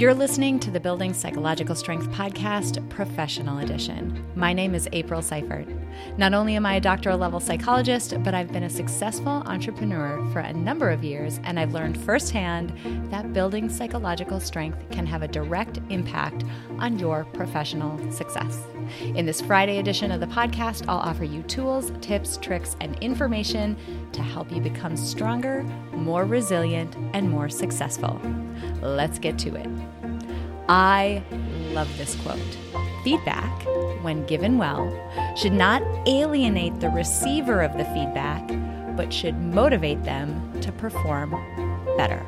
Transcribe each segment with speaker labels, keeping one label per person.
Speaker 1: You're listening to the Building Psychological Strength podcast, Professional Edition. My name is April Seifert. Not only am I a doctoral level psychologist, but I've been a successful entrepreneur for a number of years, and I've learned firsthand that building psychological strength can have a direct impact on your professional success. In this Friday edition of the podcast, I'll offer you tools, tips, tricks, and information to help you become stronger, more resilient, and more successful. Let's get to it. I love this quote. Feedback, when given well, should not alienate the receiver of the feedback, but should motivate them to perform better.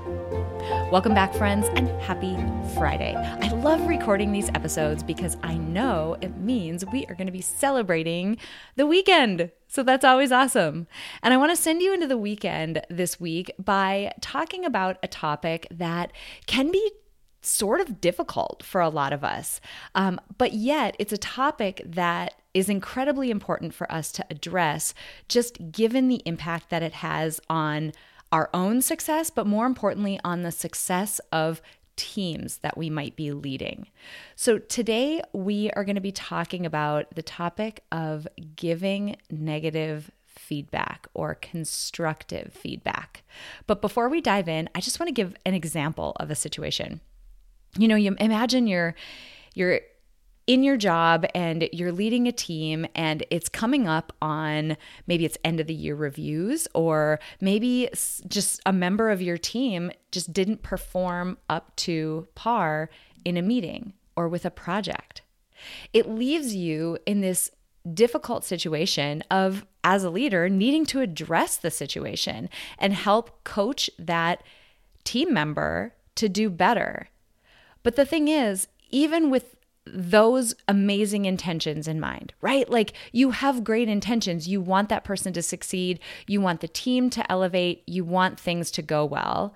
Speaker 1: Welcome back, friends, and happy Friday. I love recording these episodes because I know it means we are going to be celebrating the weekend. So that's always awesome. And I want to send you into the weekend this week by talking about a topic that can be sort of difficult for a lot of us. Um, but yet, it's a topic that is incredibly important for us to address, just given the impact that it has on our own success, but more importantly, on the success of teams that we might be leading. So, today we are going to be talking about the topic of giving negative feedback or constructive feedback. But before we dive in, I just want to give an example of a situation. You know, you imagine you're you're in your job and you're leading a team and it's coming up on maybe it's end of the year reviews or maybe just a member of your team just didn't perform up to par in a meeting or with a project. It leaves you in this difficult situation of as a leader needing to address the situation and help coach that team member to do better. But the thing is, even with those amazing intentions in mind, right? Like you have great intentions. You want that person to succeed. You want the team to elevate. You want things to go well.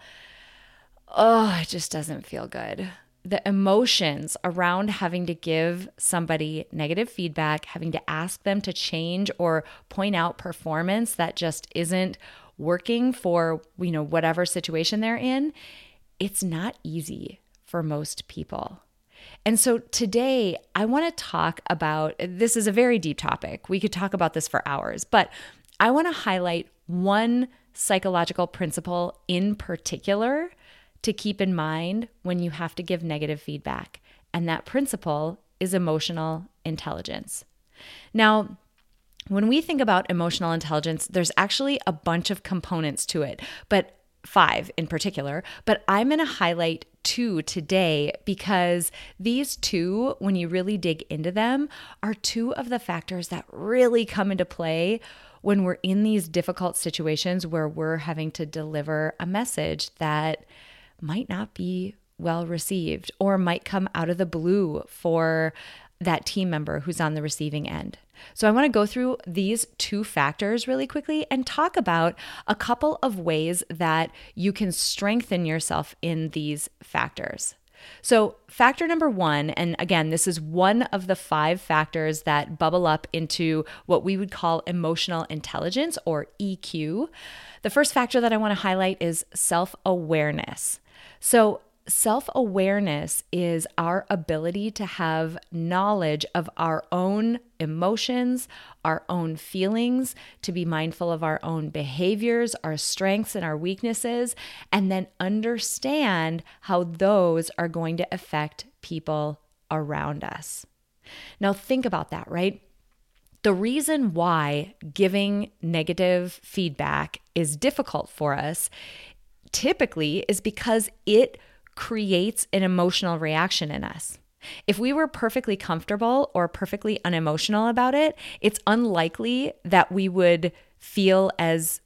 Speaker 1: Oh, it just doesn't feel good. The emotions around having to give somebody negative feedback, having to ask them to change or point out performance that just isn't working for, you know, whatever situation they're in, it's not easy for most people. And so today I want to talk about this is a very deep topic. We could talk about this for hours, but I want to highlight one psychological principle in particular to keep in mind when you have to give negative feedback. And that principle is emotional intelligence. Now, when we think about emotional intelligence, there's actually a bunch of components to it, but five in particular. But I'm going to highlight two today because these two, when you really dig into them, are two of the factors that really come into play when we're in these difficult situations where we're having to deliver a message that might not be well received or might come out of the blue for that team member who's on the receiving end. So, I want to go through these two factors really quickly and talk about a couple of ways that you can strengthen yourself in these factors. So, factor number one, and again, this is one of the five factors that bubble up into what we would call emotional intelligence or EQ. The first factor that I want to highlight is self awareness. So, Self awareness is our ability to have knowledge of our own emotions, our own feelings, to be mindful of our own behaviors, our strengths, and our weaknesses, and then understand how those are going to affect people around us. Now, think about that, right? The reason why giving negative feedback is difficult for us typically is because it creates an emotional reaction in us. If we were perfectly comfortable or perfectly unemotional about it, it's unlikely that we would feel as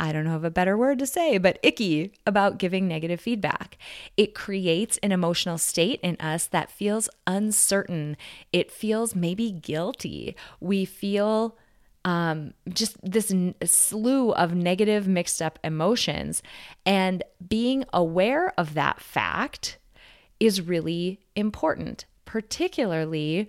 Speaker 1: I don't know of a better word to say, but icky about giving negative feedback. It creates an emotional state in us that feels uncertain. It feels maybe guilty. We feel um, just this slew of negative, mixed up emotions. And being aware of that fact is really important, particularly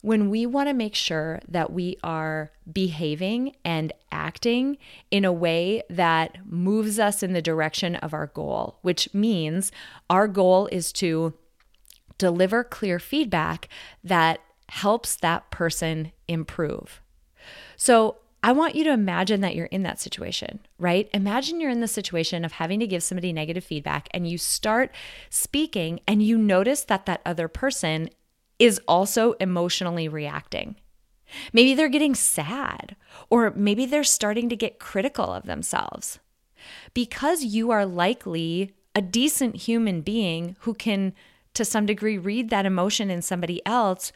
Speaker 1: when we want to make sure that we are behaving and acting in a way that moves us in the direction of our goal, which means our goal is to deliver clear feedback that helps that person improve. So, I want you to imagine that you're in that situation, right? Imagine you're in the situation of having to give somebody negative feedback and you start speaking and you notice that that other person is also emotionally reacting. Maybe they're getting sad, or maybe they're starting to get critical of themselves. Because you are likely a decent human being who can, to some degree, read that emotion in somebody else,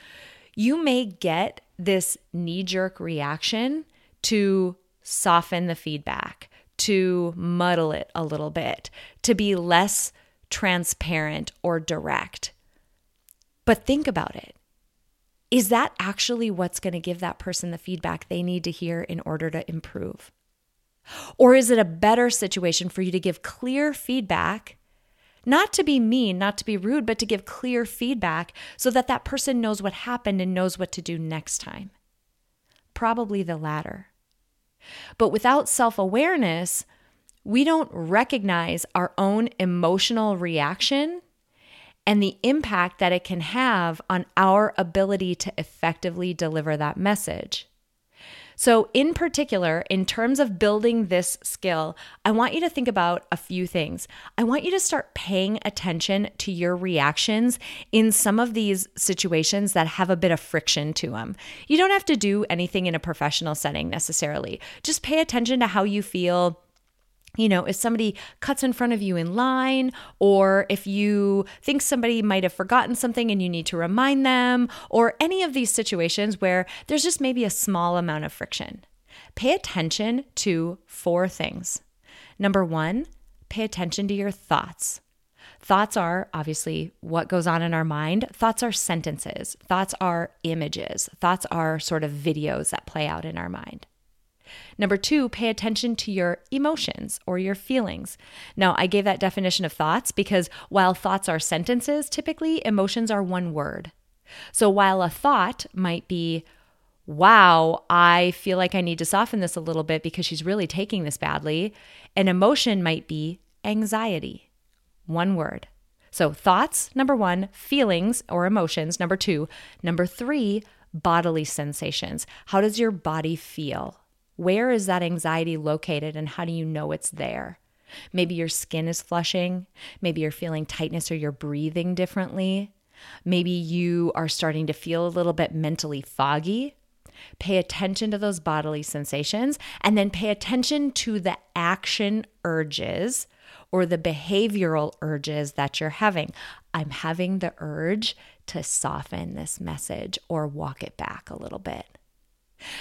Speaker 1: you may get this knee jerk reaction to soften the feedback, to muddle it a little bit, to be less transparent or direct. But think about it. Is that actually what's going to give that person the feedback they need to hear in order to improve? Or is it a better situation for you to give clear feedback, not to be mean, not to be rude, but to give clear feedback so that that person knows what happened and knows what to do next time? Probably the latter. But without self awareness, we don't recognize our own emotional reaction and the impact that it can have on our ability to effectively deliver that message. So, in particular, in terms of building this skill, I want you to think about a few things. I want you to start paying attention to your reactions in some of these situations that have a bit of friction to them. You don't have to do anything in a professional setting necessarily, just pay attention to how you feel you know, if somebody cuts in front of you in line, or if you think somebody might have forgotten something and you need to remind them, or any of these situations where there's just maybe a small amount of friction, pay attention to four things. Number one, pay attention to your thoughts. Thoughts are obviously what goes on in our mind. Thoughts are sentences. Thoughts are images. Thoughts are sort of videos that play out in our mind. Number two, pay attention to your emotions or your feelings. Now, I gave that definition of thoughts because while thoughts are sentences, typically emotions are one word. So while a thought might be, wow, I feel like I need to soften this a little bit because she's really taking this badly, an emotion might be anxiety. One word. So, thoughts, number one, feelings or emotions, number two, number three, bodily sensations. How does your body feel? Where is that anxiety located and how do you know it's there? Maybe your skin is flushing. Maybe you're feeling tightness or you're breathing differently. Maybe you are starting to feel a little bit mentally foggy. Pay attention to those bodily sensations and then pay attention to the action urges or the behavioral urges that you're having. I'm having the urge to soften this message or walk it back a little bit.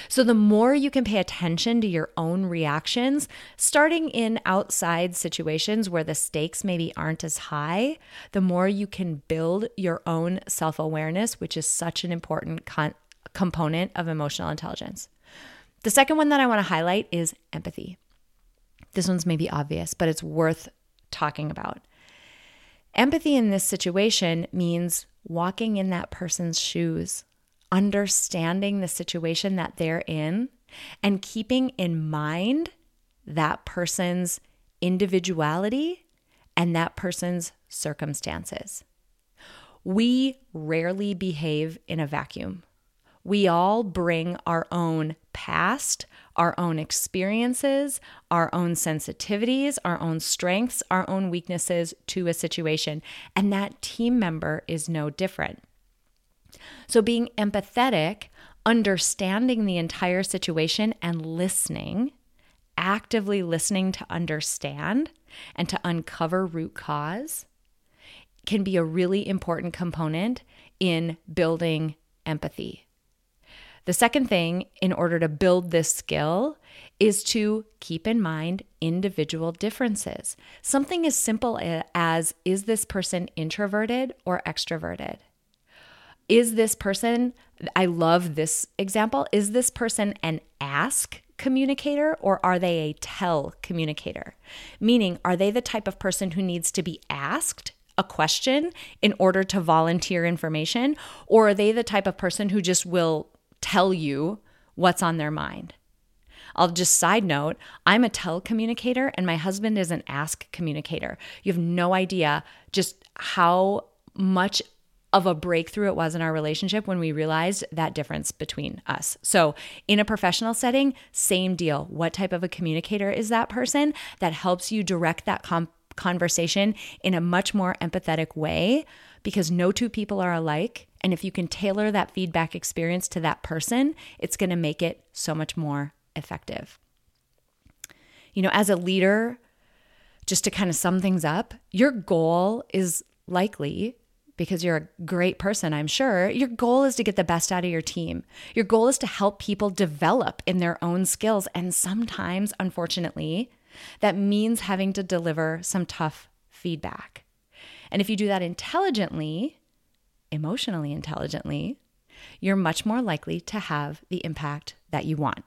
Speaker 1: So, the more you can pay attention to your own reactions, starting in outside situations where the stakes maybe aren't as high, the more you can build your own self awareness, which is such an important con- component of emotional intelligence. The second one that I want to highlight is empathy. This one's maybe obvious, but it's worth talking about. Empathy in this situation means walking in that person's shoes, understanding the situation that they're in and keeping in mind that person's individuality and that person's circumstances. We rarely behave in a vacuum. We all bring our own past, our own experiences, our own sensitivities, our own strengths, our own weaknesses to a situation. And that team member is no different. So, being empathetic, understanding the entire situation and listening, actively listening to understand and to uncover root cause can be a really important component in building empathy. The second thing, in order to build this skill, is to keep in mind individual differences. Something as simple as is this person introverted or extroverted? Is this person, I love this example, is this person an ask communicator or are they a tell communicator? Meaning, are they the type of person who needs to be asked a question in order to volunteer information? Or are they the type of person who just will tell you what's on their mind? I'll just side note I'm a tell communicator and my husband is an ask communicator. You have no idea just how much of a breakthrough it was in our relationship when we realized that difference between us. So, in a professional setting, same deal. What type of a communicator is that person that helps you direct that com- conversation in a much more empathetic way? Because no two people are alike. And if you can tailor that feedback experience to that person, it's going to make it so much more effective. You know, as a leader, just to kind of sum things up, your goal is likely because you're a great person, I'm sure, your goal is to get the best out of your team. Your goal is to help people develop in their own skills. And sometimes, unfortunately, that means having to deliver some tough feedback. And if you do that intelligently, emotionally intelligently, you're much more likely to have the impact that you want.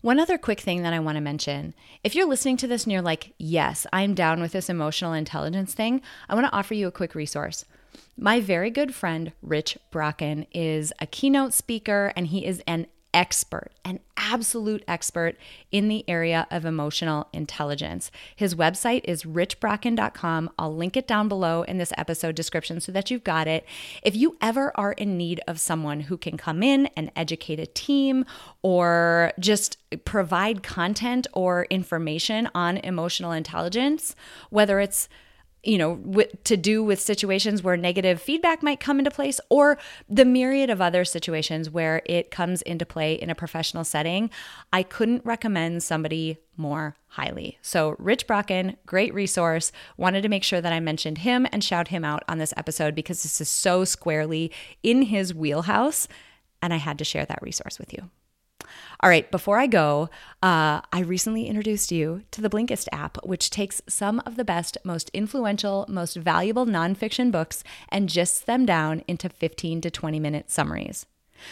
Speaker 1: One other quick thing that I want to mention if you're listening to this and you're like, yes, I'm down with this emotional intelligence thing, I want to offer you a quick resource. My very good friend, Rich Brocken, is a keynote speaker and he is an expert, an absolute expert in the area of emotional intelligence. His website is richbrocken.com. I'll link it down below in this episode description so that you've got it. If you ever are in need of someone who can come in and educate a team or just provide content or information on emotional intelligence, whether it's you know, to do with situations where negative feedback might come into place or the myriad of other situations where it comes into play in a professional setting, I couldn't recommend somebody more highly. So, Rich Brocken, great resource. Wanted to make sure that I mentioned him and shout him out on this episode because this is so squarely in his wheelhouse. And I had to share that resource with you. All right, before I go, uh, I recently introduced you to the Blinkist app, which takes some of the best, most influential, most valuable nonfiction books and gists them down into 15 to 20 minute summaries.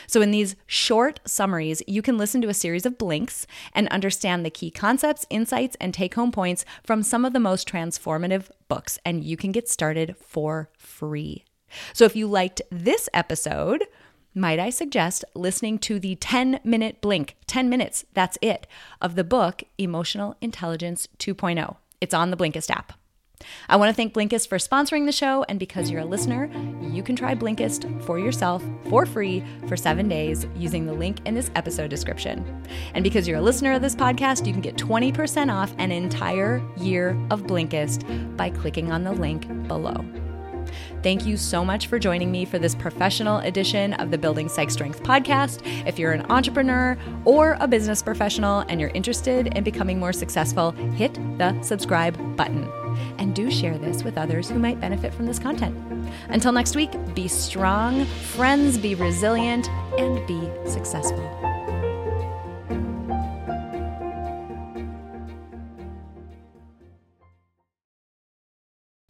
Speaker 1: So, in these short summaries, you can listen to a series of blinks and understand the key concepts, insights, and take home points from some of the most transformative books, and you can get started for free. So, if you liked this episode, might I suggest listening to the 10 minute blink, 10 minutes, that's it, of the book Emotional Intelligence 2.0. It's on the Blinkist app. I want to thank Blinkist for sponsoring the show, and because you're a listener, you can try Blinkist for yourself for free for seven days using the link in this episode description. And because you're a listener of this podcast, you can get 20% off an entire year of Blinkist by clicking on the link below. Thank you so much for joining me for this professional edition of the Building Psych Strength podcast. If you're an entrepreneur or a business professional and you're interested in becoming more successful, hit the subscribe button. And do share this with others who might benefit from this content. Until next week, be strong, friends, be resilient, and be successful.